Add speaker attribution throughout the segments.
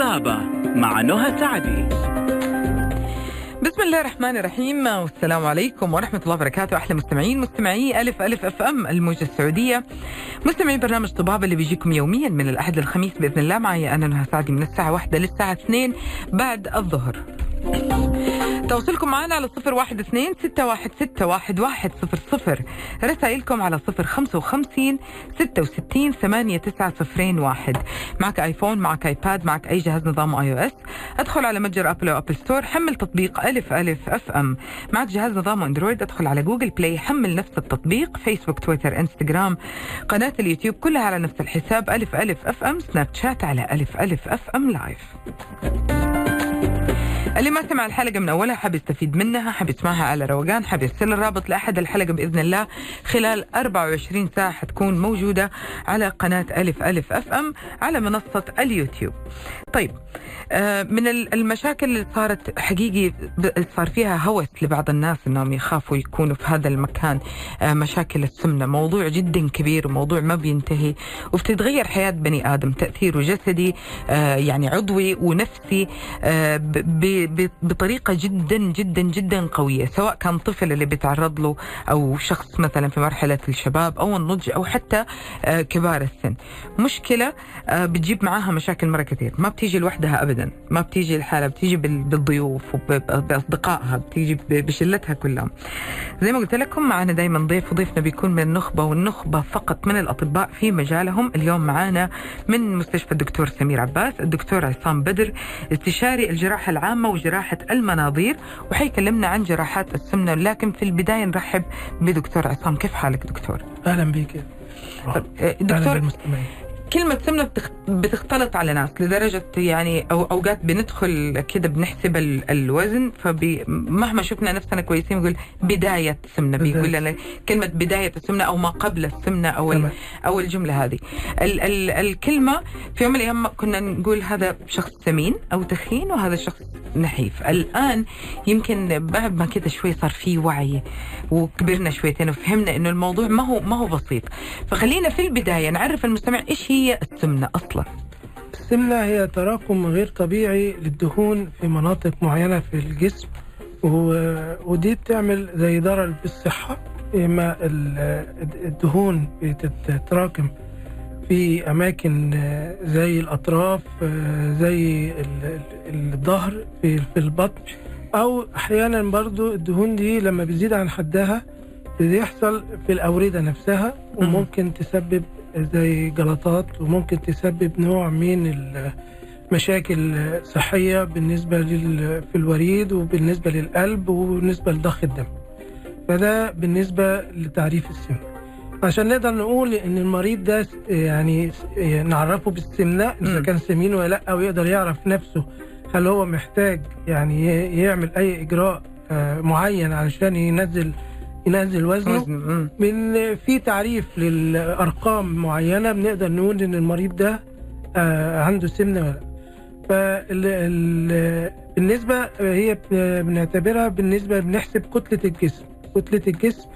Speaker 1: طبابة مع نهى سعدي
Speaker 2: بسم الله الرحمن الرحيم. والسلام عليكم ورحمة الله وبركاته. أحلى مستمعين مستمعي ألف ألف أف أم الموجة السعودية. مستمعي برنامج طبابة اللي بيجيكم يوميا من الأحد للخميس بإذن الله. معي أنا نهى سعدي من الساعة واحدة للساعة اثنين بعد الظهر. تواصلكم معنا على صفر واحد اثنين ستة واحد ستة واحد واحد صفر صفر. رسائلكم على صفر خمسة وخمسين ستة وستين ثمانية تسعة صفرين واحد. معك آيفون معك آيباد معك أي جهاز نظام iOS أدخل على متجر ابل أو ابل ستور حمل تطبيق ألف ألف أف أم. معك جهاز نظام أندرويد أدخل على جوجل بلاي حمل نفس التطبيق. فيسبوك تويتر انستغرام قناة اليوتيوب كلها على نفس الحساب ألف ألف أف أم. سناب شات على ألف ألف أف أم live اللي ما سمع الحلقة من أولها حاب يستفيد منها حاب يسمعها على روقان حاب يرسل الرابط لأحد الحلقة بإذن الله. خلال 24 ساعة حتكون موجودة على قناة ألف ألف أف أم على منصة اليوتيوب. طيب آه، من المشاكل اللي صارت حقيقي صار فيها هوس لبعض الناس إنهم يخافوا يكونوا في هذا المكان آه، مشاكل السمنة. موضوع جدا كبير وموضوع ما بينتهي وبتتغير حياة بني آدم تأثيره جسدي آه، يعني عضوي ونفسي بطريقة جدا جدا جدا قوية سواء كان طفل اللي بيتعرض له أو شخص مثلا في مرحلة الشباب أو النضج أو حتى كبار السن. مشكلة بتجيب معاها مشاكل مرة كثير. ما بتيجي لوحدها ابدا ما بتيجي الحاله بتيجي بالضيوف وباصدقائها بتيجي بشلتها كلها. زي ما قلت لكم معنا دائما ضيف وضيفنا بيكون من النخبة والنخبة فقط من الأطباء في مجالهم. اليوم معنا من مستشفى الدكتور سمير عباس الدكتور عصام بدر استشاري الجراحة العامة وجراحة المناظير وحيكلمنا عن جراحات السمنة. لكن في البداية نرحب بدكتور عصام. كيف حالك دكتور؟
Speaker 3: أهلا بك.
Speaker 2: دكتور كلمة سمنة بتختلط على ناس لدرجة يعني أو أوقات بندخل كده بنحسب الوزن فمهما شفنا نفسنا كويسين بيقول بداية سمنة بيقول لنا كلمة بداية السمنة أو ما قبل السمنة أو أو الجملة هذه. ال ال الكلمة في يوم من الأيام كنا نقول هذا شخص سمين أو تخين وهذا شخص نحيف. الآن يمكن بعد ما كده شوي صار في وعي وكبرنا شويتين وفهمنا إنه الموضوع ما هو ما هو بسيط. فخلينا في البداية نعرف المستمع إيش هي السمنة أصلا؟
Speaker 3: السمنة هي تراكم غير طبيعي للدهون في مناطق معينة في الجسم ودي بتعمل زي ضرر بالصحة إما الدهون بتتراكم في أماكن زي الأطراف زي الظهر في البطن أو أحيانا برضو الدهون دي لما بتزيد عن حدها بيحصل في الأوردة نفسها وممكن تسبب زي جلطات وممكن تسبب نوع من المشاكل صحية بالنسبة في الوريد وبالنسبة للقلب وبالنسبة لضخ الدم. فده بالنسبة لتعريف السمنة عشان نقدر نقول إن المريض ده يعني نعرفه بالسمنة إذا كان سمين ولا لأ ويقدر يعرف نفسه هل هو محتاج يعني يعمل أي إجراء معين علشان ينزل ينزل وزنه من في تعريف للأرقام معينة بنقدر نقول إن المريض ده عنده سمنه ولا بالنسبة هي بنعتبرها بالنسبة بنحسب كتلة الجسم. كتلة الجسم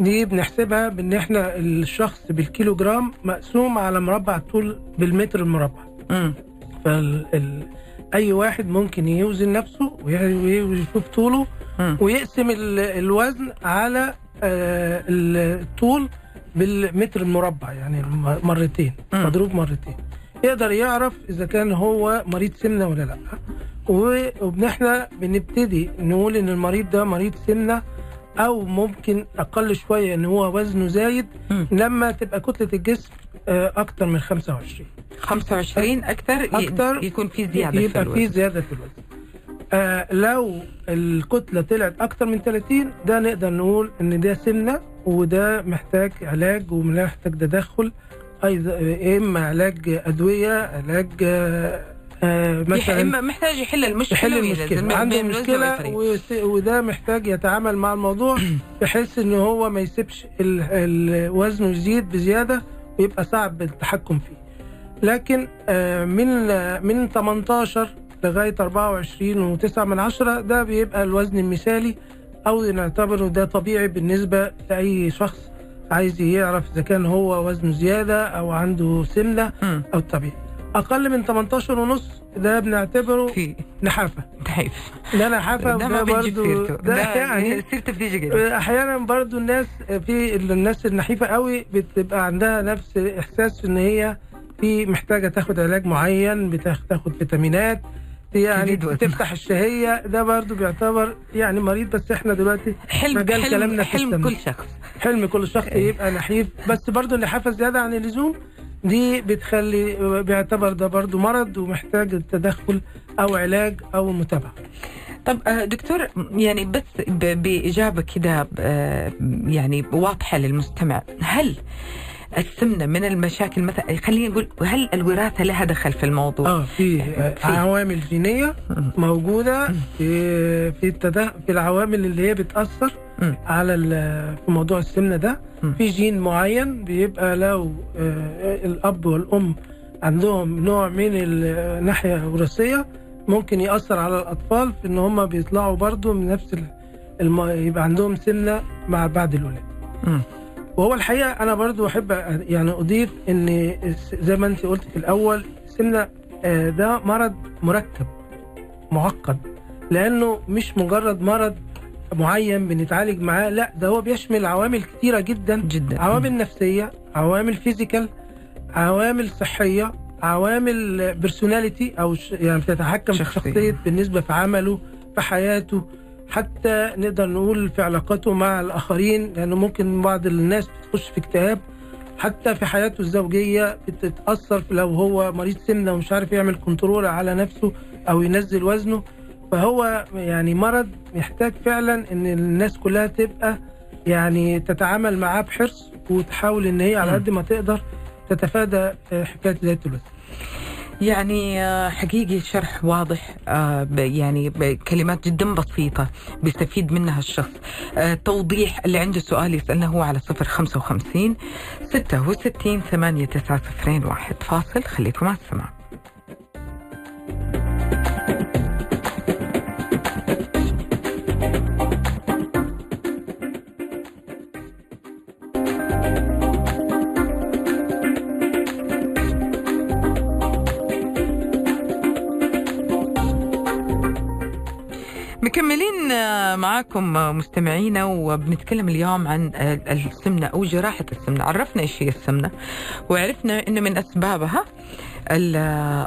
Speaker 3: دي بنحسبها بإن إحنا الشخص بالكيلو جرام مقسوم على مربع الطول بالمتر المربع. فال أي واحد ممكن يوزن نفسه ويشوف طوله ويقسم الوزن على الطول بالمتر المربع يعني مرتين مضروب مرتين. يقدر يعرف إذا كان هو مريض سمنة ولا لأ. وإحنا بنبتدي نقول إن المريض ده مريض سمنة أو ممكن أقل شوية إن هو وزنه زايد لما تبقى كتلة الجسم أكتر من 25
Speaker 2: 25 أكثر, أكتر يكون في زيادة
Speaker 3: يبقى في, في زيادة في الوزن. آه لو الكتلة طلعت أكتر من 30 ده نقدر نقول إن ده سمنة وده محتاج علاج ومحتاج تدخل أيضا إما علاج أدوية علاج
Speaker 2: آه مثلا محتاج يحل المشكلة
Speaker 3: يحل المشكلة. عنده مشكلة وده محتاج يتعامل مع الموضوع بحيث إن هو ما يسيبش الوزن يزيد بزيادة ويبقى صعب التحكم فيه. لكن آه من من 18 لغاية 24 و9 من عشرة ده بيبقى الوزن المثالي أو نعتبره ده طبيعي بالنسبة لأي شخص عايز يعرف إذا كان هو وزنه زيادة أو عنده سمنة أو طبيعي أقل من 18 ونص ده بنعتبره
Speaker 2: في
Speaker 3: نحافة.
Speaker 2: تحيف
Speaker 3: ده نحافة
Speaker 2: ده ما
Speaker 3: برضو
Speaker 2: سيرته
Speaker 3: ده يعني
Speaker 2: سيرته بتيجي كده.
Speaker 3: أحيانا برضو الناس في الناس النحيفة قوي بتبقى عندها نفس إحساس إن هي في محتاجة تاخد علاج معين بتاخد فيتامينات يعني. تفتح الشهية ده برضو بيعتبر يعني مريض بس إحنا دلوقتي
Speaker 2: حلم
Speaker 3: مجال
Speaker 2: حلم,
Speaker 3: كلامنا في
Speaker 2: حلم. كل شخص
Speaker 3: حلم كل شخص
Speaker 2: إيه.
Speaker 3: يبقى نحيف بس برضو النحافه زيادة عن اللزوم دي بتخلي بيعتبر ده برضو مرض ومحتاج تدخل أو علاج أو متابعة
Speaker 2: طب آه، دكتور يعني بس ب- بإجابة كده آه، يعني واضحة للمستمع هل السمنة من المشاكل مثلا خلينا نقول هل الوراثة لها دخل في الموضوع؟
Speaker 3: آه في آه،
Speaker 2: في.
Speaker 3: عوامل جينيه موجودة في في في العوامل اللي هي
Speaker 2: بتأثر.
Speaker 3: على في موضوع السمنة ده. في جين معين بيبقى لو آه، الأب والأم عندهم نوع من الناحية الوراثيه ممكن يأثر على الأطفال في إن هم بيطلعوا برضو من نفس ال- الم... يبقى عندهم سمنة مع بعد الولاده. وهو الحقيقة أنا برضو أحب يعني أضيف إن زي ما انت قلت في الأول السمنه آه، ده مرض مركب معقد لأنه مش مجرد مرض معين بنتعالج معاه لا ده هو بيشمل عوامل كتيرة جدا
Speaker 2: جدا
Speaker 3: عوامل نفسية عوامل physical عوامل صحية عوامل personality أو يعني بتتحكم في
Speaker 2: شخصية.
Speaker 3: شخصية بالنسبة في عمله في حياته حتى نقدر نقول في علاقاته مع الآخرين لأنه ممكن بعض الناس بتخش في اكتئاب. حتى في حياته الزوجية بتتأثر في لو هو مريض سمنه ومش عارف يعمل control على نفسه أو ينزل وزنه. فهو يعني مرض يحتاج فعلا إن الناس كلها تبقى يعني تتعامل معاه بحرص وتحاول إن هي على. قد ما تقدر تتفادى حكاية زيادة الوزن.
Speaker 2: يعني آه، حقيقي شرح واضح آه، يعني بكلمات جدا بسيطة بيستفيد منها الشخص. آه، توضيح اللي عنده سؤال يسألنا هو على صفر خمسة وخمسين ستة وستين ثمانية تسعة صفرين واحد. فاصل خليكم مع السماع. مكملين معاكم مستمعينا وبنتكلم اليوم عن السمنة أو جراحة السمنة. عرفنا إيش هي السمنة وعرفنا إنه من أسبابها ال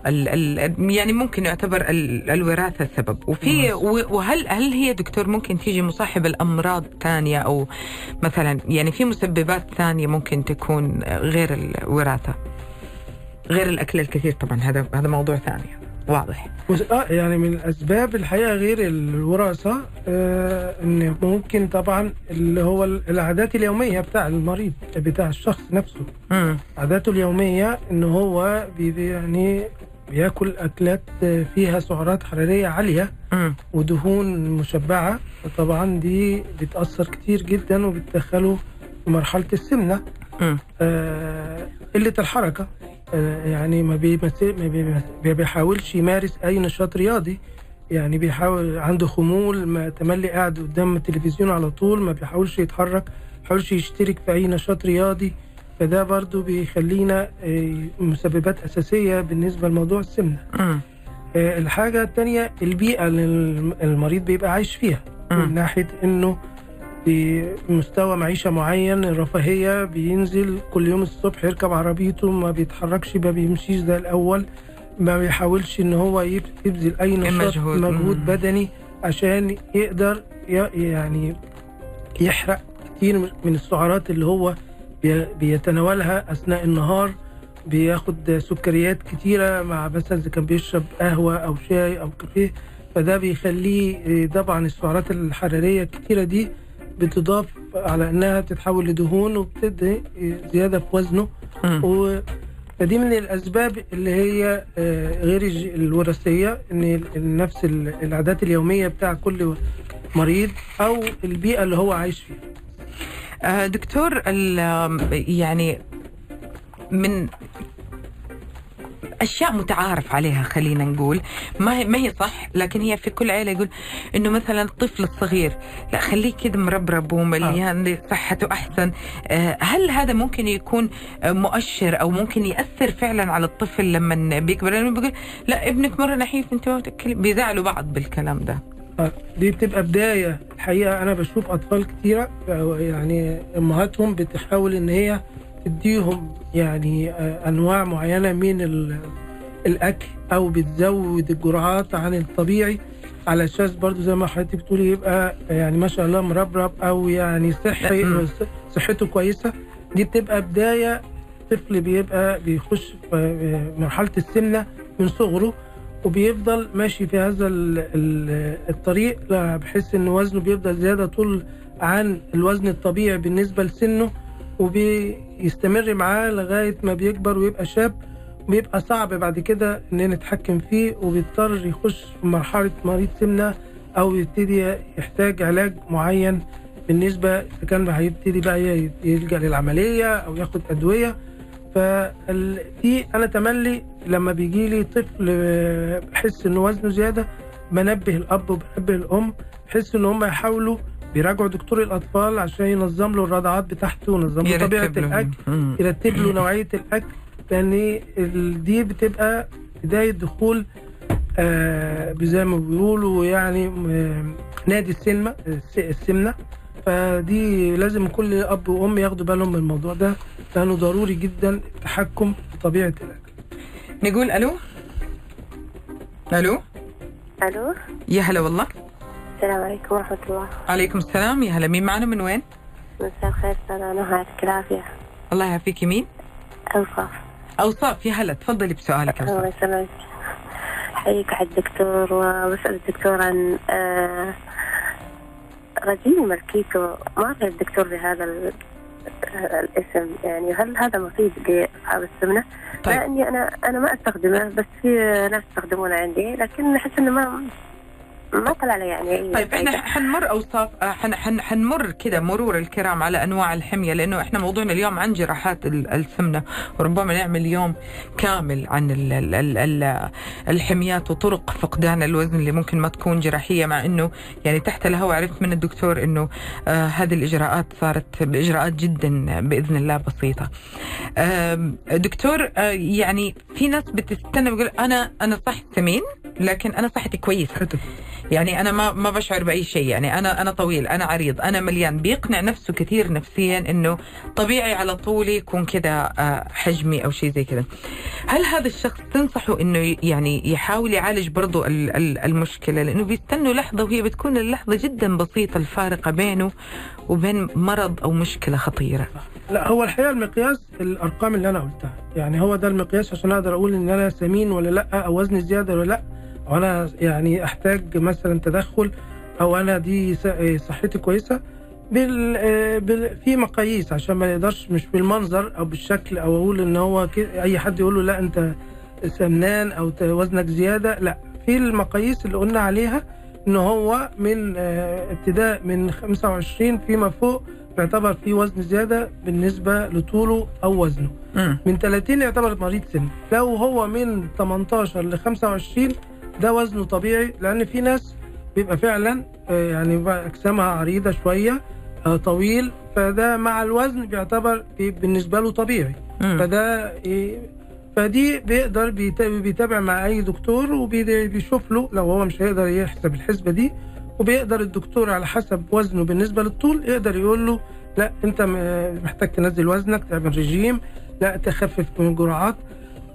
Speaker 2: ال ال يعني ممكن يعتبر ال الوراثة سبب. وفي و- وهل هل هي دكتور ممكن تيجي مصاحبة الأمراض ثانية أو مثلا يعني في مسببات ثانية ممكن تكون غير الوراثة غير الأكل الكثير طبعا هذا هذا موضوع ثاني. واضح
Speaker 3: آه يعني من الاسباب الحقيقة غير الوراثة آه إن ممكن طبعا اللي هو ال- العادات اليومية بتاع المريض بتاع الشخص نفسه
Speaker 2: مم.
Speaker 3: عاداته اليومية ان هو بي يعني بياكل أكلات آه، فيها سعرات حرارية عالية
Speaker 2: مم.
Speaker 3: ودهون مشبعة طبعا دي بتأثر كتير جدا وبتدخله في مرحلة
Speaker 2: السمنة.
Speaker 3: آه، قلة الحركة آه، يعني ما, بيحاولش يمارس أي نشاط رياضي يعني بيحاول عنده خمول ما تملي قاعد قدام التلفزيون على طول ما بيحاولش يتحرك ما بيحاولش يشترك في أي نشاط رياضي فده برضو بيخلينا آه، مسببات أساسية بالنسبة لموضوع السمنة
Speaker 2: مم.
Speaker 3: آه، الحاجة التانية البيئة اللي الم- المريض بيبقى عايش فيها من
Speaker 2: مم.
Speaker 3: ناحية إنه في مستوى معيشة معين الرفاهية بينزل كل يوم الصبح يركب عربيته ما بيتحركش ما بيمشيش زي الأول ما بيحاولش إن هو يب- يبذل أي نشاط
Speaker 2: مجهود.
Speaker 3: مجهود. بدني عشان يقدر يعني يحرق كتير من السعرات اللي هو بي- بيتناولها أثناء النهار بياخد سكريات كتيرة مع مثلا إذا كان بيشرب قهوة أو شاي أو كافيه فده بيخليه إيه، طبعا السعرات الحرارية الكتيرة دي بتضاف على إنها تتحول لدهون وبتدي زيادة في وزنه
Speaker 2: مم.
Speaker 3: و فدي من الأسباب اللي هي آه، غير الوراثية إن نفس ال- العادات اليومية بتاع كل مريض أو البيئة اللي هو عايش فيها
Speaker 2: آه، دكتور يعني من أشياء متعارف عليها خلينا نقول. ما هي ما هي صح لكن هي في كل عيلة يقول إنه مثلا الطفل الصغير لا خليه كذا مربرب ومليان صحته أحسن. آه، هل هذا ممكن يكون آه، مؤشر أو ممكن يأثر فعلا على الطفل لما بيكبر؟ لأنه بيقول لا ابنك مرة نحيف أنت ما بيزعلوا بعض بالكلام ده.
Speaker 3: آه، دي بتبقى بداية. الحقيقة أنا بشوف أطفال كتيرة آه، يعني أمهاتهم بتحاول إن هي تديهم يعني آه، أنواع معينة من ال- الأكل أو بتزود الجرعات عن الطبيعي. على أساس برضو زي ما حضرتك بتقولي يبقى يعني ما شاء الله مربرب أو يعني صحي. صحته كويسة. دي بتبقى بداية طفل بيبقى بيخش في مرحلة السمنة من صغره وبيفضل ماشي في هذا ال- ال- الطريق. بحيث إن وزنه بيفضل زيادة طول عن الوزن الطبيعي بالنسبة لسنه. وبيستمر معاه لغاية ما بيكبر ويبقى شاب بيبقى صعب بعد كده إن نتحكم فيه وبيضطر يخش في مرحلة مريض سمنة أو يبتدي يحتاج علاج معين. بالنسبة إذا كان هيبتدي بقى يلجأ للعملية أو ياخد أدوية. فدي أنا تملي لما بيجي لي طفل بحس إنه وزنه زيادة بنبه الأب وبنبه الأم بحيث إن هم يحاولوا بيراجعوا دكتور الأطفال عشان ينظم له الرضعات بتاعته وينظم له
Speaker 2: طبيعة.
Speaker 3: الأكل
Speaker 2: مم.
Speaker 3: يرتب له نوعية الأكل لأن دي بتبقى بداية دخول آه زي ما بيقولوا يعني آه، نادي السينما الس- السمنة. فدي لازم كل أب وأم ياخدوا بالهم من الموضوع ده لأنه ضروري جدا التحكم في طبيعة الأكل.
Speaker 2: نقول ألو؟ ألو؟
Speaker 4: ألو؟
Speaker 2: يا هلا والله.
Speaker 4: السلام عليكم ورحمة الله.
Speaker 2: عليكم السلام. يا هلا مين معنا؟ من وين؟
Speaker 4: مساء الخير استاذة نهى يعطيك العافية.
Speaker 2: الله يعافيك. مين
Speaker 4: أوصاف.
Speaker 2: أوصاف. يا هلا تفضلي بسؤالك.
Speaker 4: الله
Speaker 2: اوصاف
Speaker 4: يسلمك. حيك على الدكتور وبسأل الدكتور عن آه، رجيم ماركيتو ما أعرف الدكتور بهذا آه، الاسم. يعني هل هذا مفيد لأصحاب السمنة؟
Speaker 2: طيب.
Speaker 4: لأني أنا أنا ما أستخدمه بس في ناس يستخدمونه عندي لكن أحس إنه ما ما طلع لي يعني
Speaker 2: طيب
Speaker 4: إحنا.
Speaker 2: حنمر أوصاف آه، حن حن حنمر كذا مرور الكرام على أنواع الحمية لأنه إحنا موضوعنا اليوم عن جراحات ال- السمنة وربما نعمل يوم كامل عن ال ال ال ال الحميات وطرق فقدان الوزن اللي ممكن ما تكون جراحية مع إنه يعني تحت الهواء عرفت من الدكتور إنه آه هذه الإجراءات صارت باجراءات جدا بإذن الله بسيطة. آم، دكتور آه يعني في ناس بتستنى بيقول أنا أنا صح سمين لكن أنا صحتي كويسة يعني أنا ما ما بشعر بأي شيء. يعني أنا أنا طويل أنا عريض أنا مليان. بيقنع نفسه كثير نفسيا إنه طبيعي على طولي يكون كذا آه، حجمي أو شيء زي كذا. هل هذا الشخص تنصحه إنه يعني يحاول يعالج ال- المشكلة؟ لأنه بيستنوا لحظة وهي بتكون اللحظة جدا بسيطة الفارقة بينه وبين مرض أو مشكلة خطيرة.
Speaker 3: لا هو الحقيقة المقياس الأرقام اللي أنا قلتها. يعني هو ده المقياس عشان أقدر أقول إن أنا سمين ولا لأ أو وزني زيادة ولا لأ. أو أنا يعني احتاج مثلا تدخل أو أنا دي س- صحتي كويسة بال آه، بال في مقاييس عشان ما يقدرش مش بالمنظر أو بالشكل أو أقول ان هو اي حد يقول له لا انت سمنان أو وزنك زيادة لا. في المقاييس اللي قلنا عليها ان هو من آه، ابتداء من 25 فيما فوق يعتبر فيه وزن زيادة بالنسبة لطوله أو وزنه.
Speaker 2: مم.
Speaker 3: من 30 يعتبر مريض سن. لو هو من 18 ل 25 ده وزنه طبيعي لأن في ناس بيبقى فعلا آه، يعني بقى أجسامها عريضة شوية آه، طويل فده مع الوزن بيعتبر بي- بالنسبة له طبيعي. فده إيه، فدي بيقدر بيتا- بيتابع مع أي دكتور وبيشوف له لو هو مش هيقدر يحسب الحسبة دي وبيقدر الدكتور على حسب وزنه بالنسبة للطول يقدر يقول له لا أنت محتاج تنزل وزنك تعمل رجيم لا تخفف من الجرعات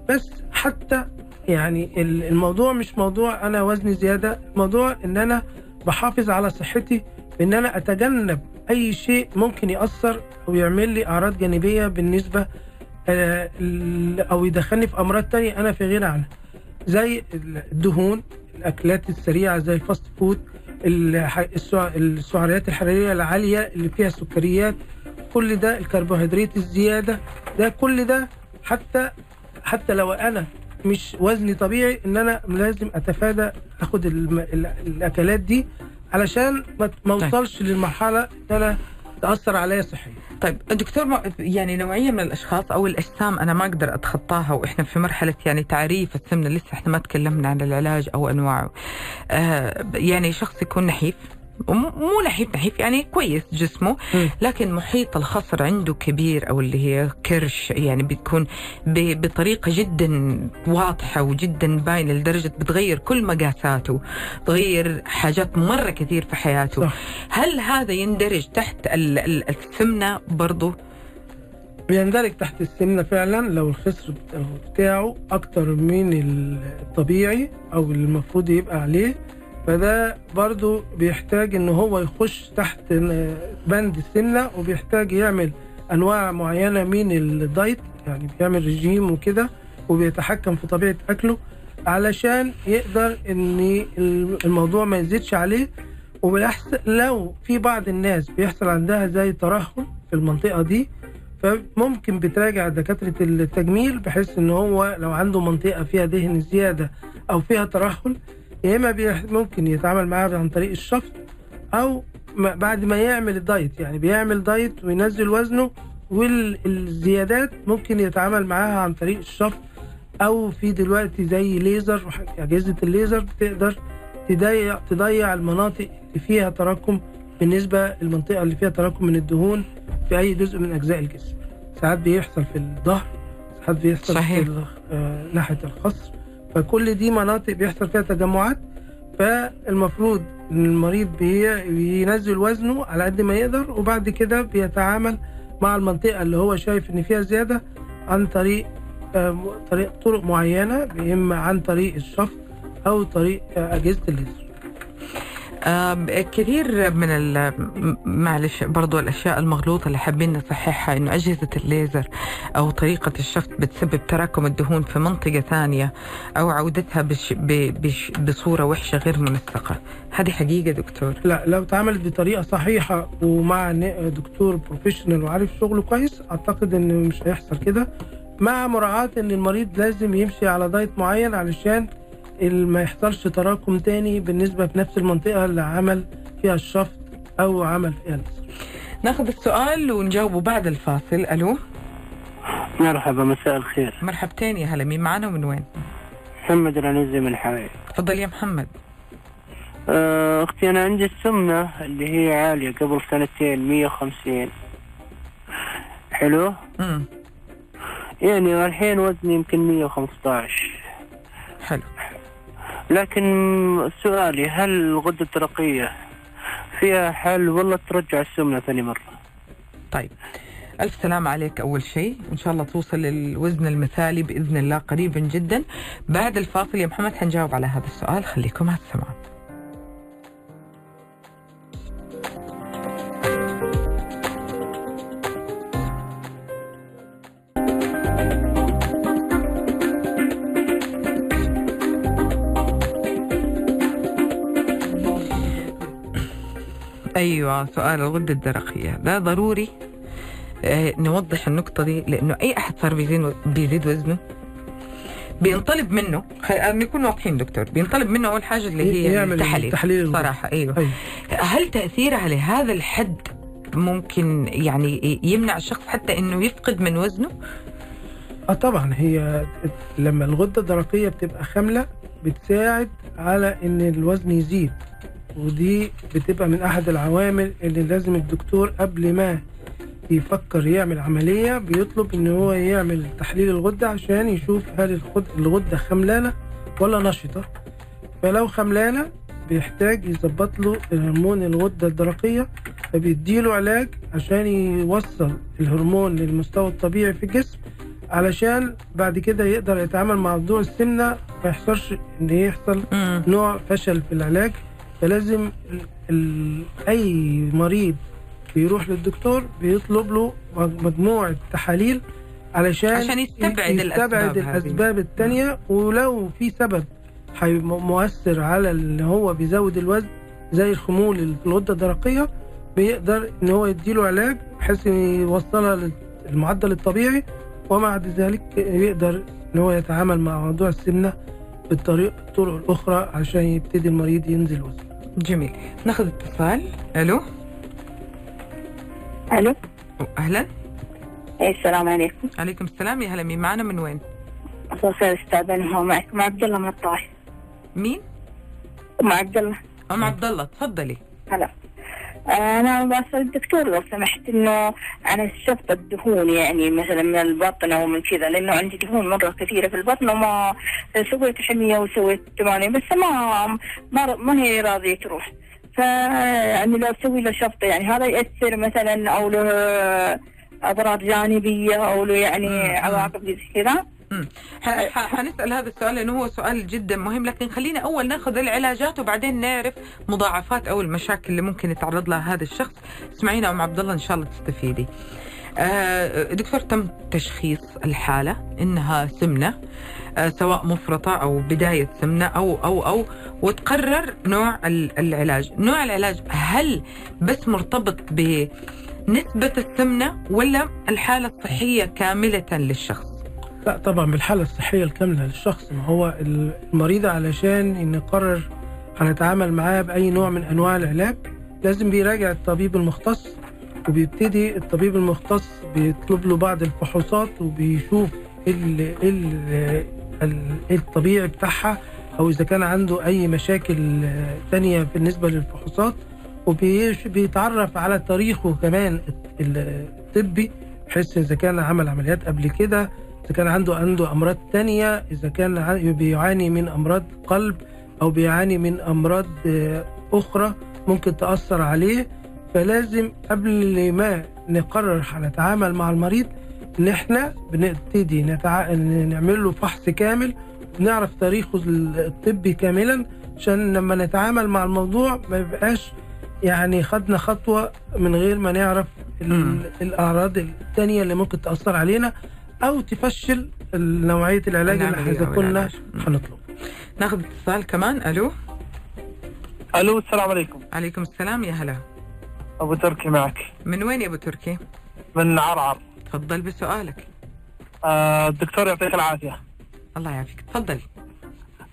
Speaker 3: بس حتى يعني ال- الموضوع مش موضوع أنا وزني زيادة الموضوع إن أنا بحافظ على صحتي بإن أنا أتجنب أي شيء ممكن يأثر أو يعمل لي أعراض جانبية بالنسبة آه، أو يدخلني في أمراض تانية أنا في غنى عنها. زي الدهون الأكلات السريعة زي ال fast food السعرات الحرارية العالية اللي فيها سكريات كل ده الكربوهيدرات الزيادة ده كل ده حتى حتى لو أنا مش وزني طبيعي ان أنا لازم اتفادى اخد الاكلات دي علشان ما
Speaker 2: طيب.
Speaker 3: اوصلش للمرحلة ان أنا تأثر عليا صحيا
Speaker 2: طيب دكتور يعني نوعية من الأشخاص أو الأجسام أنا ما أقدر أتخطاها وإحنا في مرحلة يعني تعريف السمنة لسه إحنا ما تكلمنا عن العلاج أو أنواعه. آه يعني شخص يكون نحيف مو نحيف نحيف يعني كويس جسمه
Speaker 3: مم.
Speaker 2: لكن محيط الخصر عنده كبير أو اللي هي كرش يعني بتكون بطريقة جدا واضحة وجدا باينة لدرجة بتغير كل مقاساته تغير حاجات مرة كثير في حياته
Speaker 3: صح.
Speaker 2: هل هذا يندرج تحت ال- ال- السمنة برضه
Speaker 3: بيندرج تحت السمنة فعلا لو الخصر بتاعه أكتر من الطبيعي أو المفروض يبقى عليه فده برضو بيحتاج إن هو يخش تحت بند السمنة وبيحتاج يعمل أنواع معينة من الدايت يعني بيعمل رجيم وكده وبيتحكم في طبيعة أكله علشان يقدر إن الموضوع ما يزيدش عليه. وبالعكس لو في بعض الناس بيحصل عندها زي ترهل في المنطقة دي فممكن بتراجع دكاترة التجميل بحيث إن هو لو عنده منطقة فيها دهن زيادة أو فيها ترهل يا إما ممكن يتعامل معاها عن طريق الشفط أو ما- بعد ما يعمل ال diet يعني بيعمل diet وينزل وزنه والزيادات ممكن يتعامل معاها عن طريق الشفط أو في دلوقتي زي ليزر أجهزة الليزر بتقدر تضيع تضيع المناطق اللي فيها تراكم بالنسبة للمنطقة اللي فيها تراكم من الدهون في أي جزء من أجزاء الجسم ساعات بيحصل في الظهر ساعات بيحصل
Speaker 2: صحيح.
Speaker 3: في آه، ناحية الخصر فكل دي مناطق بيحصل فيها تجمعات فالمفروض إن المريض بي- بينزل وزنه على قد ما يقدر وبعد كده بيتعامل مع المنطقة اللي هو شايف إن فيها زيادة عن طريق آه، طريق طرق معينة إما عن طريق الشفط أو طريق آه، أجهزة الليزر.
Speaker 2: كثير من ال- معلش برضو الأشياء المغلوطة اللي حابين نصححها إنه أجهزة الليزر أو طريقة الشفط بتسبب تراكم الدهون في منطقة ثانية أو عودتها بش ب- بش بصورة وحشة غير منسقه هذه حقيقة دكتور؟
Speaker 3: لا لو اتعملت بطريقة صحيحة ومع دكتور professional وعارف شغله كويس أعتقد ان مش هيحصل كده. مع مراعاة إن المريض لازم يمشي على دايت معين علشان ما يحصلش تراكم تاني بالنسبة في نفس المنطقة اللي عمل فيها الشفط أو عمل فيها الليزر
Speaker 2: ناخذ السؤال ونجاوبه بعد الفاصل. ألو؟
Speaker 5: مرحبا مساء الخير.
Speaker 2: مرحبتين يا هلا مين معنا ومن وين؟
Speaker 5: محمد العنزي من حائل
Speaker 2: تفضل يا محمد.
Speaker 5: آه، أختي أنا عندي السمنة اللي هي عالية قبل سنتين 150 حلو؟
Speaker 2: امم
Speaker 5: يعني الحين وزني يمكن 115
Speaker 2: حلو.
Speaker 5: لكن سؤالي هل الغدة الدرقية فيها حل ولا ترجع السمنة ثاني مرة؟
Speaker 2: طيب. ألف سلام عليك أول شيء. إن شاء الله توصل للوزن المثالي بإذن الله قريبا جدا. بعد الفاصل يا محمد حنجاوب على هذا السؤال. خليكم على السماع أيوة سؤال الغدة الدرقية. ده ضروري آه، نوضح النقطة دي لأنه أي أحد صار بيزيد بيزيد وزنه بينطلب منه. خ- نكون واضحين دكتور بينطلب منه أول حاجة اللي هي
Speaker 3: يعمل
Speaker 2: التحاليل.
Speaker 3: التحليل.
Speaker 2: صراحة أيوة.
Speaker 3: أيوة.
Speaker 2: هل تأثيرها لهذا الحد ممكن يعني يمنع الشخص حتى إنه يفقد من وزنه؟
Speaker 3: آه طبعا. هي لما الغدة الدرقية بتبقى خامله بتساعد على إن الوزن يزيد. ودي بتبقى من أحد العوامل اللي لازم الدكتور قبل ما يفكر يعمل عملية بيطلب إن هو يعمل تحليل الغدة عشان يشوف هل الغد- الغدة خملانة ولا نشطة فلو خملانة بيحتاج يظبط له هرمون الغدة الدرقية فبيديله علاج عشان يوصل الهرمون للمستوى الطبيعي في الجسم علشان بعد كده يقدر يتعامل مع موضوع السمنة ما يحصلش إن يحصل. نوع فشل في العلاج فلازم أي مريض بيروح للدكتور بيطلب له مجموعة تحاليل علشان
Speaker 2: عشان يستبعد
Speaker 3: يستبعد
Speaker 2: الأسباب.
Speaker 3: الأسباب التانية ولو في سبب مؤثر على اللي هو بيزود الوزن زي الخمول الغدة الدرقية بيقدر إن هو يديله علاج بحيث يوصلها للمعدل الطبيعي ومع ذلك يقدر إن هو يتعامل مع موضوع السمنة بالطريق الطرق الأخرى عشان يبتدي المريض ينزل وزن.
Speaker 2: جميل. ناخذ اتصال. ألو؟
Speaker 6: ألو؟
Speaker 2: أهلا.
Speaker 6: إيه السلام عليكم.
Speaker 2: عليكم السلام. يا هلا مين معنا؟ من وين؟
Speaker 6: مساء الخير أستاذ هو معكم عبد الله من الطائف.
Speaker 2: مين؟
Speaker 6: أم عبد الله.
Speaker 2: أم عبد الله. تفضلي.
Speaker 6: هلا. أنا بسال الدكتور لو سمحت إنه عن شفط الدهون يعني مثلا من البطن أو من كذا لأنه عندي دهون مرة كثيرة في البطن وما سويت حمية وسويت ثمانية بس ما ما ما هي راضية تروح. فيعني لو أسوي له شفط يعني هذا يأثر مثلا أو له اضرار جانبية أو له يعني عواقب كذا.
Speaker 2: مم. ح- ح- حنسأل هذا السؤال لأنه هو سؤال جدا مهم لكن خلينا أول نأخذ العلاجات وبعدين نعرف مضاعفات أو المشاكل اللي ممكن يتعرض لها هذا الشخص. اسمعينا أم عبد الله إن شاء الله تستفيدي. آه، دكتور تم تشخيص الحالة إنها سمنة آه، سواء مفرطة أو بداية سمنة أو أو أو وتقرر نوع ال- العلاج. نوع العلاج هل بس مرتبط بنسبة السمنة ولا الحالة الصحية كاملة للشخص؟
Speaker 3: لا طبعا بالحالة الصحية الكاملة للشخص ما هو المريض علشان نقرر هنتعامل معاه بأي نوع من أنواع العلاج لازم بيراجع الطبيب المختص وبيبتدي الطبيب المختص بيطلب له بعض الفحوصات وبيشوف ال- ال- ال- الطبيعي بتاعها أو إذا كان عنده أي مشاكل تانية بالنسبة للفحوصات وبيتعرف على تاريخه كمان الطبي بحيث إذا كان عمل عمليات قبل كده إذا كان عنده عنده أمراض تانية إذا كان بيعاني من أمراض قلب أو بيعاني من أمراض آه، أخرى ممكن تأثر عليه فلازم قبل ما نقرر هنتعامل مع المريض إن إحنا بنبتدي نتع... نعمل له فحص كامل ونعرف تاريخه الطبي كاملا عشان لما نتعامل مع الموضوع ما يبقاش يعني خدنا خطوة من غير ما نعرف
Speaker 2: مم.
Speaker 3: ال- الأعراض التانية اللي ممكن تأثر علينا أو تفشل نوعية العلاج اللي
Speaker 2: العملية
Speaker 3: إحنا
Speaker 2: أو
Speaker 3: كنا. هنطلبه
Speaker 2: ناخذ اتصال كمان. ألو؟
Speaker 5: ألو السلام عليكم.
Speaker 2: عليكم السلام يا هلا.
Speaker 5: أبو تركي معك.
Speaker 2: من وين يا أبو تركي؟
Speaker 5: من عرعر.
Speaker 2: تفضل بسؤالك.
Speaker 5: آه الدكتور يعطيك العافية.
Speaker 2: الله يعافيك. تفضل.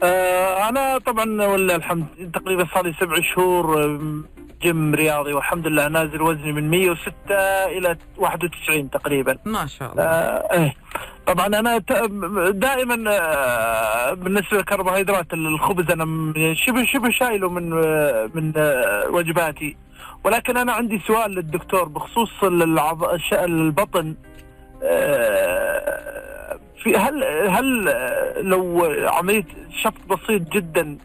Speaker 5: آه أنا طبعا ولله الحمد تقريبا صار لي سبع شهور آم، جيم رياضي والحمد لله نازل وزني من 106 إلى 91 تقريبا.
Speaker 2: ما شاء الله.
Speaker 5: آه إيه. طبعا أنا دائما آه، بالنسبة للكربوهيدرات الخبز أنا م- شبه شبه شايله من آه، من آه، وجباتي. ولكن أنا عندي سؤال للدكتور بخصوص العض... البطن. في هل هل لو عملية شفط بسيط جدا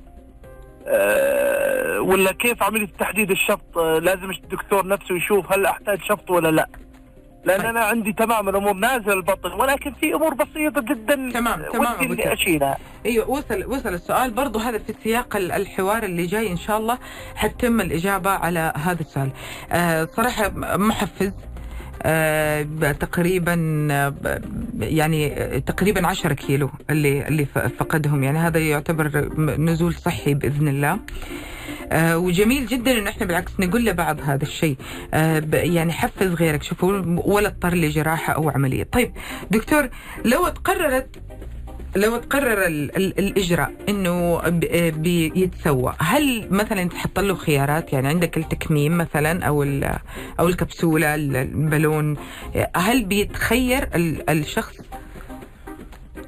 Speaker 5: ولا كيف عملية تحديد الشفط؟ آه، لازم الدكتور نفسه يشوف هل أحتاج شفط ولا لا. لأن
Speaker 2: طيب.
Speaker 5: أنا عندي تمام الأمور نازل البطن ولكن في أمور بسيطة جدا
Speaker 2: تمام، تمام
Speaker 5: ودي. أشيلها.
Speaker 2: أيوه وصل وصل السؤال. برضو هذا في سياق ال- الحوار اللي جاي إن شاء الله حتتم الإجابة على هذا السؤال. آه صراحة محفز. آه تقريبا آه، يعني آه، تقريبا 10 كيلو اللي اللي فقدهم. يعني هذا يعتبر نزول صحي بإذن الله. آه وجميل جدا إنه إحنا بالعكس نقول لبعض هذا الشيء. آه يعني حفز غيرك. شوفوا ولا اضطر لجراحه أو عملية. طيب دكتور لو تقررت لو تقرر ال ال الإجراء إنه بيتسوى هل مثلا تحط له خيارات؟ يعني عندك التكميم مثلا أو أو الكبسولة ال- البالون هل بيتخير ال- الشخص؟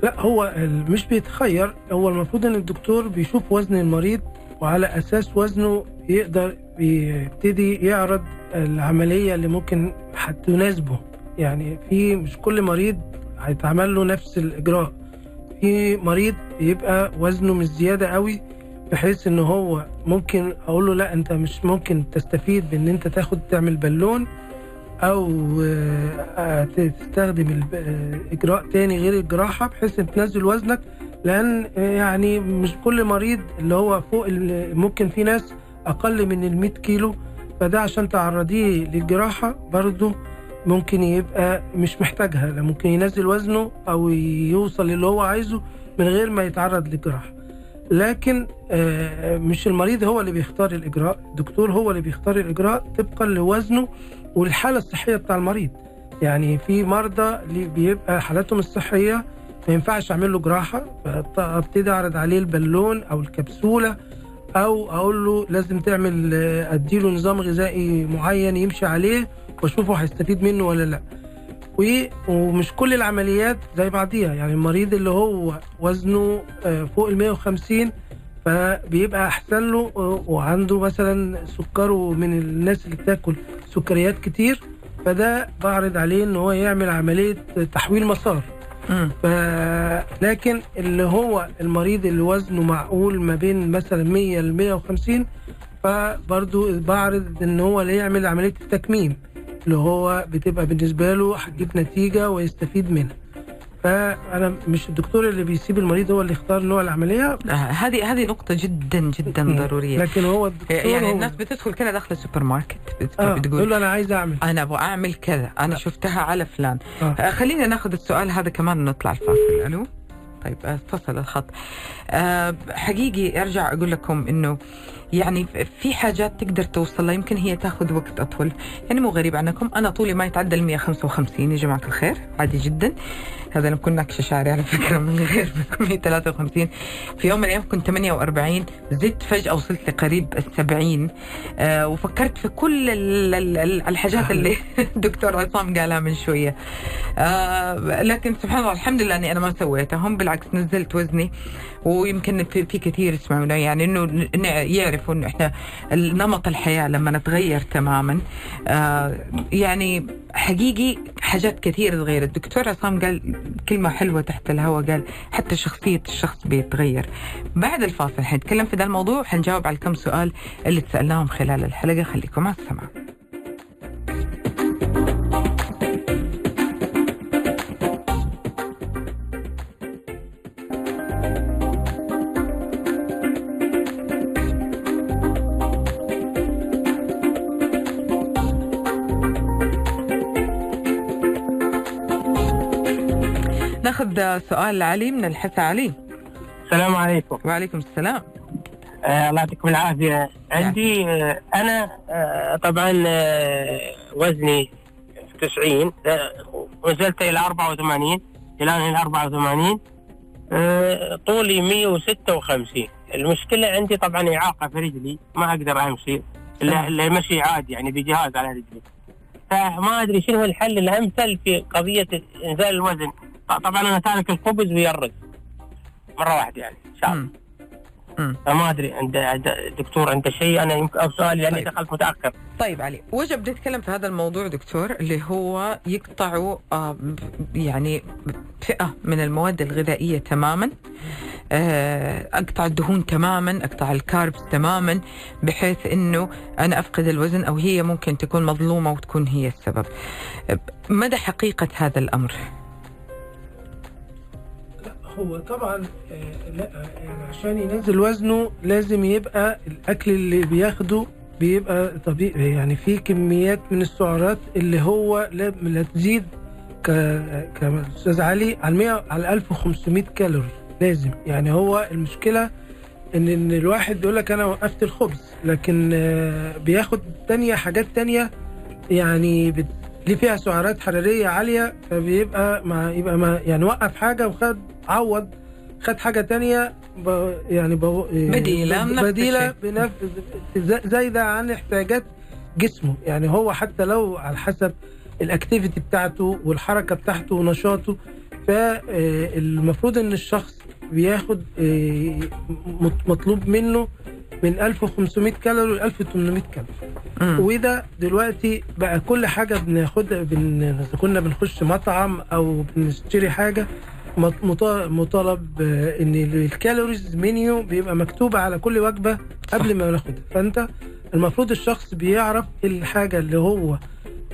Speaker 3: لا هو مش بيتخير هو المفروض إن الدكتور بيشوف وزن المريض وعلى أساس وزنه يقدر يبتدي يعرض العملية اللي ممكن هتناسبه. يعني في مش كل مريض هيتعمل له نفس الإجراء. في مريض يبقى وزنه مش زيادة قوي بحيث إن هو ممكن أقول له لا أنت مش ممكن تستفيد بإن أنت تاخد تعمل بالون أو آه، تستخدم آه، إجراء تاني غير الجراحة بحيث إن تنزل وزنك. لأن آه، يعني مش كل مريض اللي هو فوق ممكن في ناس أقل من ال 100 كيلو فده عشان تعرضيه للجراحة برضه ممكن يبقى مش محتاجها لا ممكن ينزل وزنه أو يوصل اللي هو عايزه من غير ما يتعرض للجراحه لكن آه، مش المريض هو اللي بيختار الإجراء الدكتور هو اللي بيختار الإجراء طبقا لوزنه والحالة الصحية بتاع المريض. يعني في مرضى بيبقى حالاتهم الصحية ما ينفعش أعمل له جراحة فأبتدي أعرض عليه البالون أو الكبسولة أو أقول له لازم تعمل آه، أديله نظام غذائي معين يمشي عليه واشوفه هيستفيد منه ولا لا. ومش كل العمليات زي بعضيها يعني المريض اللي هو وزنه آه، فوق ال 150 فبيبقى أحسن له آه، وعنده مثلا سكره من الناس اللي بتاكل سكريات كتير فده بعرض عليه إن هو يعمل عملية تحويل مسار. ف... لكن اللي هو المريض اللي وزنه معقول ما بين مثلا 100 ل 150 فبرضو بعرض إن هو اللي يعمل عملية التكميم. اللي هو بتبقى بالنسبة له هتجيب نتيجة ويستفيد منها. فأنا مش الدكتور اللي بيسيب المريض هو اللي يختار نوع العملية؟
Speaker 2: آه، هذه هذه نقطة جدا جدا
Speaker 3: مم.
Speaker 2: ضرورية.
Speaker 3: لكن هو الدكتور
Speaker 2: يعني
Speaker 3: هو.
Speaker 2: الناس بتدخل كده داخل السوبر ماركت
Speaker 3: آه
Speaker 2: بتقول
Speaker 3: له أنا عايز أعمل.
Speaker 2: أنا أبغى أعمل كذا أنا شفتها على فلان.
Speaker 3: آه.
Speaker 2: آه، خلينا ناخذ السؤال هذا كمان ونطلع الفاصل. ألو؟ طيب آه، اتصل الخط. آه، حقيقي أرجع أقول لكم إنه يعني في حاجات تقدر توصل لها يمكن هي تاخذ وقت أطول. يعني مو غريب عنكم أنا طولي ما يتعدى ال 155 يا جماعة الخير عادي جدا. هذا أنا كنت نكشه شعري على فكرة من غير 153 في يوم من الأيام كنت 48 زدت فجأة وصلت لقريب ال 70 آه وفكرت في كل ال- ال- ال- الحاجات اللي الدكتور عصام قالها من شوية. آه لكن سبحان الله الحمد لله إني أنا ما سويتهم بالعكس نزلت وزني ويمكن في, في كثير يسمعونا يعني إنه يعرفوا إنه إحنا نمط الحياة لما نتغير تماما. آه يعني حقيقي حاجات كثير تغير الدكتور عصام قال كلمة حلوة تحت الهواء قال حتى شخصية الشخص بيتغير. بعد الفاصل حنتكلم في ذا الموضوع وحنجاوب على الكم سؤال اللي تسألناهم خلال الحلقة. خليكم على السمع ناخذ سؤال علي من الحسا علي.
Speaker 7: السلام عليكم.
Speaker 2: وعليكم السلام.
Speaker 7: آه الله يعطيكم العافية. عندي آه أنا آه طبعا آه وزني 90 آه ونزلت إلى 84 الآن إلى 84 آه طولي 156 المشكلة عندي طبعا إعاقة في رجلي ما أقدر أمشي إلا إلا مشي عادي يعني بجهاز على رجلي. فما أدري شنو الحل الأمثل في قضية إنزال الوزن. طبعا أنا تارك الخبز ويا الرز مرة واحدة يعني إن شاء الله. فما أدري عند دكتور عنده شيء أنا يمكن أو سؤال لأني
Speaker 2: طيب.
Speaker 7: دخلت متأخر.
Speaker 2: طيب علي وجه بدي اتكلم في هذا الموضوع دكتور اللي هو يقطعوا آه، يعني فئة من المواد الغذائية تماما. آه، أقطع الدهون تماما أقطع الكاربس تماما بحيث إنه أنا أفقد الوزن أو هي ممكن تكون مظلومة وتكون هي السبب. مدى حقيقة هذا الأمر؟
Speaker 3: هو طبعا آه، لا يعني عشان ينزل وزنه لازم يبقى الأكل اللي بياخده بيبقى طبيعي يعني في كميات من السعرات اللي هو لا, تزيد ك كأستاذ علي على 100 على 1500 كالوري لازم يعني هو المشكلة إن إن الواحد بيقول لك أنا وقفت الخبز لكن آه، بياخد تانية حاجات تانية يعني. اللي فيها سعرات حرارية عالية فبيبقى ما يبقى ما يعني وقف حاجة وخد عوض خد حاجة تانية ب... يعني ب...
Speaker 2: بديلة من نفس
Speaker 3: بديله. بنف... زايدة عن احتياجات جسمه يعني هو حتى لو على حسب الاكتيفيتي بتاعته والحركة بتاعته ونشاطه فالمفروض إن الشخص بياخد آه، مط- مطلوب منه من 1500 كالوري ل 1800 كالوري. وده دلوقتي بقى كل حاجة بناخدها بن... كنا بنخش مطعم أو بنشتري حاجة مطالب آه، إن الكالوريز منيو بيبقى مكتوبه على كل وجبة قبل ما ناخدها. فأنت المفروض الشخص بيعرف الحاجة اللي هو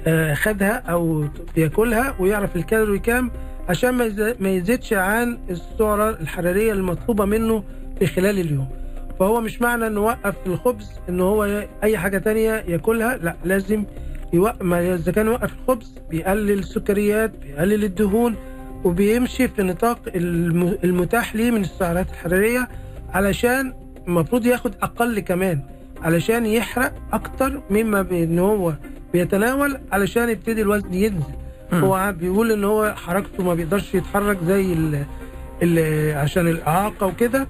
Speaker 3: آه، خدها أو بياكلها ويعرف الكالوري كام عشان ما يز- ما يزيدش عن السعرة الحرارية المطلوبة منه في خلال اليوم. فهو مش معنى إنه وقف الخبز ان هو أي حاجة تانية ياكلها لأ لازم يوقف إذا كان وقف الخبز بيقلل السكريات بيقلل الدهون وبيمشي في نطاق الم- المتاح ليه من السعرات الحرارية علشان المفروض ياخد أقل كمان علشان يحرق أكتر مما بان هو بيتناول علشان يبتدي الوزن ينزل. هو بيقول إن هو حركته ما بيقدرش يتحرك زي ال ال عشان الإعاقة وكده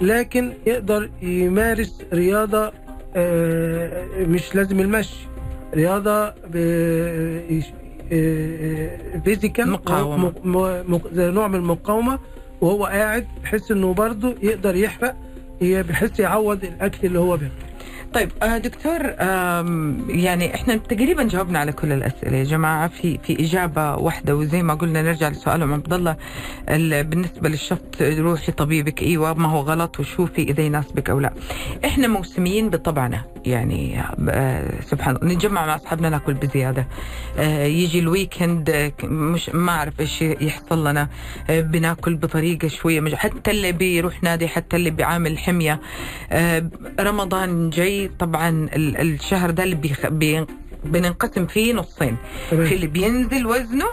Speaker 3: لكن يقدر يمارس رياضة آه، مش لازم المشي رياضة فيزيكال
Speaker 2: مقاومة.
Speaker 3: زي نوع من المقاومة وهو قاعد بحيث إنه برضه يقدر يحرق بحيث يعوض الأكل اللي هو بياكله
Speaker 2: طيب آه، دكتور يعني إحنا تقريبا جاوبنا على كل الأسئلة يا جماعة في في إجابة واحدة وزي ما قلنا نرجع لسؤال ام عبد الله ال- بالنسبة للشفط روحي طبيبك إيوه ما هو غلط وشوفي إذا يناسبك أو لا. إحنا موسميين بطبعنا يعني آه، سبحان الله نتجمع مع أصحابنا ناكل بزيادة. آه، يجي ال weekend مش ما أعرف إيش يحصل لنا بناكل بطريقة شوية. حتى اللي بيروح نادي حتى اللي بيعامل حمية رمضان جاي طبعا ال- الشهر ده اللي بيخ... بين... بننقسم فيه نصين. في اللي بينزل وزنه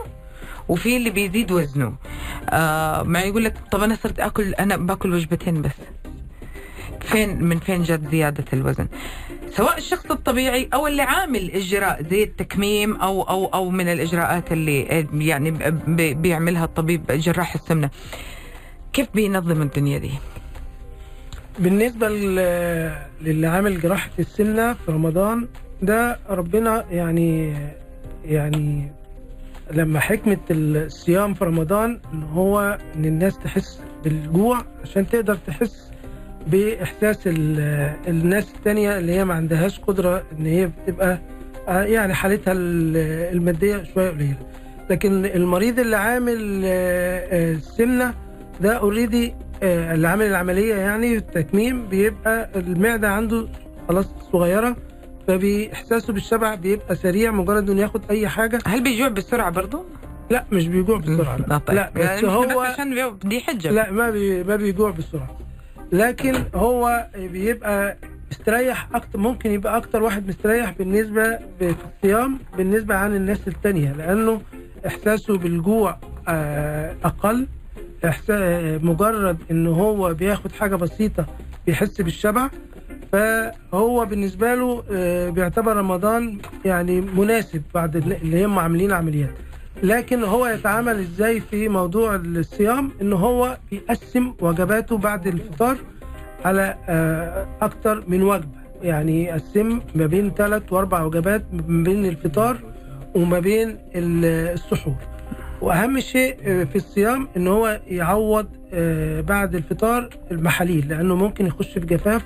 Speaker 2: وفي اللي بيزيد وزنه. آه ما يقول لك طب أنا صرت آكل أنا باكل وجبتين بس. فين من فين جت زيادة الوزن؟ سواء الشخص الطبيعي أو اللي عامل إجراء زي التكميم أو أو أو من الإجراءات اللي يعني بي- بيعملها الطبيب جراح السمنة. كيف بينظم الدنيا دي؟
Speaker 3: بالنسبة لل- للي عامل جراحة السمنة في رمضان ده ربنا يعني يعني لما حكمة الصيام في رمضان إن هو إن الناس تحس بالجوع عشان تقدر تحس بإحساس ال- الناس التانية اللي هي ما عندهاش قدرة إن هي بتبقى يعني حالتها ال- المادية شوية قليلة. لكن المريض اللي عامل آه، آه، السمنة ده already اللي عامل العملية يعني التكميم بيبقى المعدة عنده خلاص صغيرة فبإحساسه بالشبع بيبقى سريع مجرد إنه ياخد أي حاجة.
Speaker 2: هل بيجوع بسرعة برضه؟
Speaker 3: لا مش بيجوع بسرعة. لا,
Speaker 2: طيب.
Speaker 3: لا بس
Speaker 2: يعني
Speaker 3: هو
Speaker 2: بس عشان دي حجة.
Speaker 3: لا ما بي ما بيجوع بسرعة. لكن هو بيبقى مستريح أكتر ممكن يبقى أكتر واحد مستريح بالنسبة في الصيام بالنسبة عن الناس التانية لأنه إحساسه بالجوع آه، أقل. مجرد إن هو بياخد حاجة بسيطة بيحس بالشبع فهو بالنسبة له آه، بيعتبر رمضان يعني مناسب بعد اللي هم عاملين عمليات. لكن هو يتعامل إزاي في موضوع الصيام؟ إن هو بيقسم وجباته بعد الفطار على آه، أكتر من وجبة. يعني يقسم ما بين ثلاث وأربع وجبات ما بين الفطار وما بين ال- السحور. وأهم شيء آه، في الصيام إن هو يعوض آه، بعد الفطار المحاليل لأنه ممكن يخش في جفاف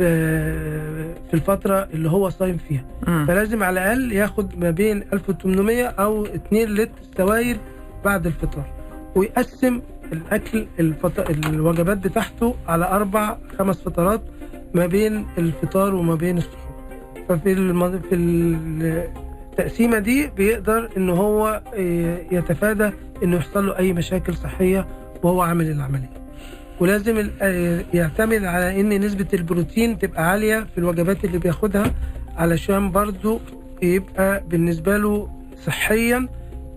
Speaker 3: آه، في الفترة اللي هو صايم فيها
Speaker 2: مم.
Speaker 3: فلازم على الأقل ياخد ما بين 1800 أو 2 لتر سوائل بعد الفطار ويقسم الأكل الفط... الوجبات بتاعته على أربع خمس فترات ما بين الفطار وما بين السحور ففي الم... في التقسيمة دي بيقدر إن هو آه، يتفادى إنه يحصل له أي مشاكل صحية وهو عامل العملية. ولازم آه، يعتمد على إن نسبة البروتين تبقى عالية في الوجبات اللي بياخدها علشان برضو يبقى بالنسبة له صحيا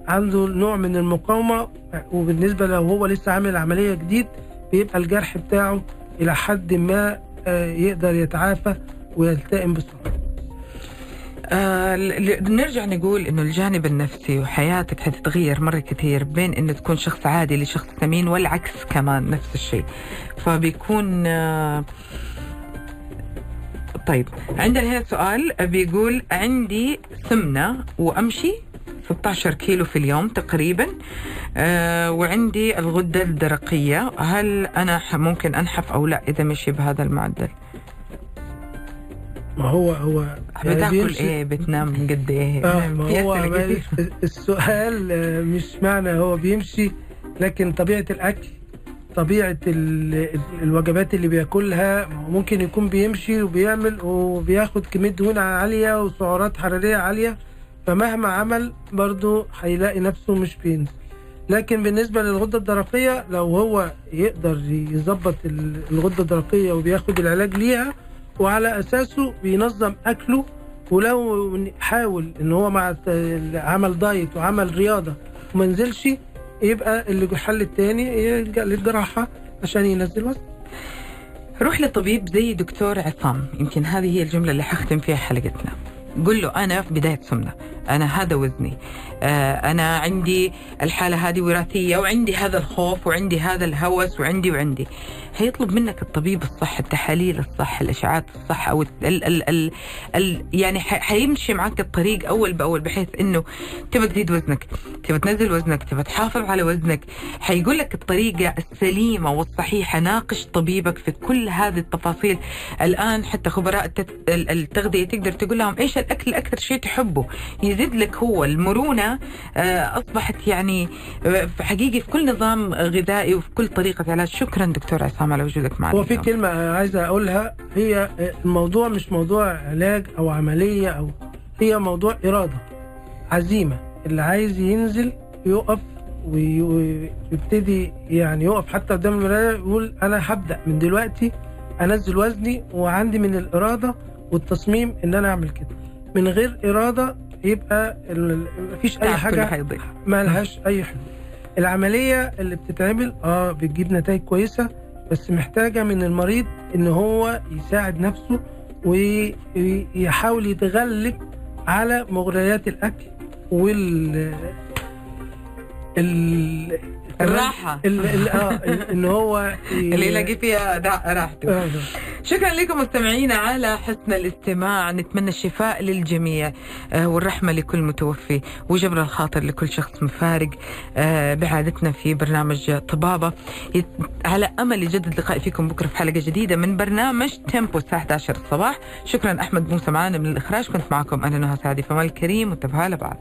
Speaker 3: عنده نوع من المقاومة وبالنسبة لو هو لسه عامل عملية جديد بيبقى الجرح بتاعه إلى حد ما آه، يقدر يتعافى ويلتئم بسرعة.
Speaker 2: آه نرجع نقول إنه الجانب النفسي وحياتك حتتغير مرة كثير بين إنه تكون شخص عادي لشخص ثمين والعكس كمان نفس الشيء فبيكون آه طيب عندنا هنا سؤال بيقول عندي سمنة وأمشي 16 كيلو في اليوم تقريبا آه وعندي الغدة الدرقية هل أنا ممكن أنحف أو لا إذا مشي بهذا المعدل؟
Speaker 3: ما هو هو
Speaker 2: بتاكل إيه؟ بتنام قد إيه؟
Speaker 3: آه ما هو. السؤال آه، مش معنى هو بيمشي لكن طبيعة الأكل طبيعة ال- ال- الوجبات اللي بياكلها ممكن يكون بيمشي وبيعمل وبياخد كمية دهون عالية وسعرات حرارية عالية فمهما عمل برضه هيلاقي نفسه مش بينزل. لكن بالنسبة للغدة الدرقية لو هو يقدر يظبط ال- الغدة الدرقية وبياخد العلاج ليها وعلى أساسه بينظم أكله ولو حاول إن هو مع عمل دايت وعمل رياضة وما نزلش يبقى الحل التاني يلجأ للجراحة عشان ينزل وزن.
Speaker 2: روح لطبيب زي دكتور عصام. يمكن هذه هي الجملة اللي حختم فيها حلقتنا. قل له أنا في بداية سمنة. أنا هذا وزني. آه أنا عندي الحالة هذه وراثية وعندي هذا الخوف وعندي هذا الهوس وعندي وعندي. حيطلب منك الطبيب الصح التحاليل الصح الإشعاعات الصح أو ال ال ال ال يعني حيمشي معك الطريق أول بأول بحيث إنه تبى تزيد وزنك تبى تنزل وزنك تبى تحافظ على وزنك. حيقول لك الطريقة السليمة والصحيحة ناقش طبيبك في كل هذه التفاصيل. الآن حتى خبراء التغذية تقدر تقول لهم إيش الأكل أكثر شيء تحبه؟ يزيد لك هو المرونة آه، أصبحت يعني آه، حقيقي في كل نظام غذائي وفي كل طريقة. علاج شكرا دكتور عصام. على وجودك معنا
Speaker 3: هو في
Speaker 2: اليوم.
Speaker 3: كلمة عايز أقولها هي الموضوع مش موضوع علاج أو عملية أو هي موضوع إرادة عزيمة. اللي عايز ينزل يقف وي- ويبتدي يعني يقف حتى قدام المراية يقول أنا هبدأ من دلوقتي أنزل وزني وعندي من الإرادة والتصميم إن أنا أعمل كده. من غير إرادة يبقى مفيش حاجة
Speaker 2: حيضيع
Speaker 3: ما لهاش أي حلول العملية اللي بتتعمل آه بتجيب نتائج كويسة بس محتاجة من المريض إن هو يساعد نفسه ويحاول يتغلب على مغريات الأكل وال ال
Speaker 2: الراحة.
Speaker 3: ال... ال... آه إن هو ي-
Speaker 2: اللي يلاقي فيها راحته.
Speaker 3: آه،.
Speaker 2: شكرا لكم مستمعينا على حسن الاستماع. نتمنى الشفاء للجميع آه، والرحمة لكل متوفي وجبر الخاطر لكل شخص مفارق آه، بعادتنا في برنامج طبابة. يت- على أمل يجدد لقائي فيكم بكرة في حلقة جديدة من برنامج تيمبو الساعة 11 الصباح. شكرا أحمد موسى معنا من الإخراج. كنت معكم أنا نهى سعدي فمال الكريم وانتبهوا لبعض